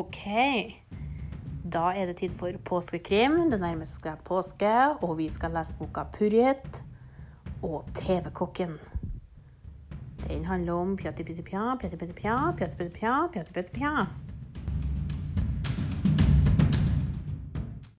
Ok. Da er det tid for påskekrim. Det nærmer seg påske, og vi skal lese boka 'Purjet' og 'TV-kokken'. Den handler om pjatti-pitti-pja, pjatti-pitti-pja, pjatti-pitti-pja, pjatti-pitti-pja.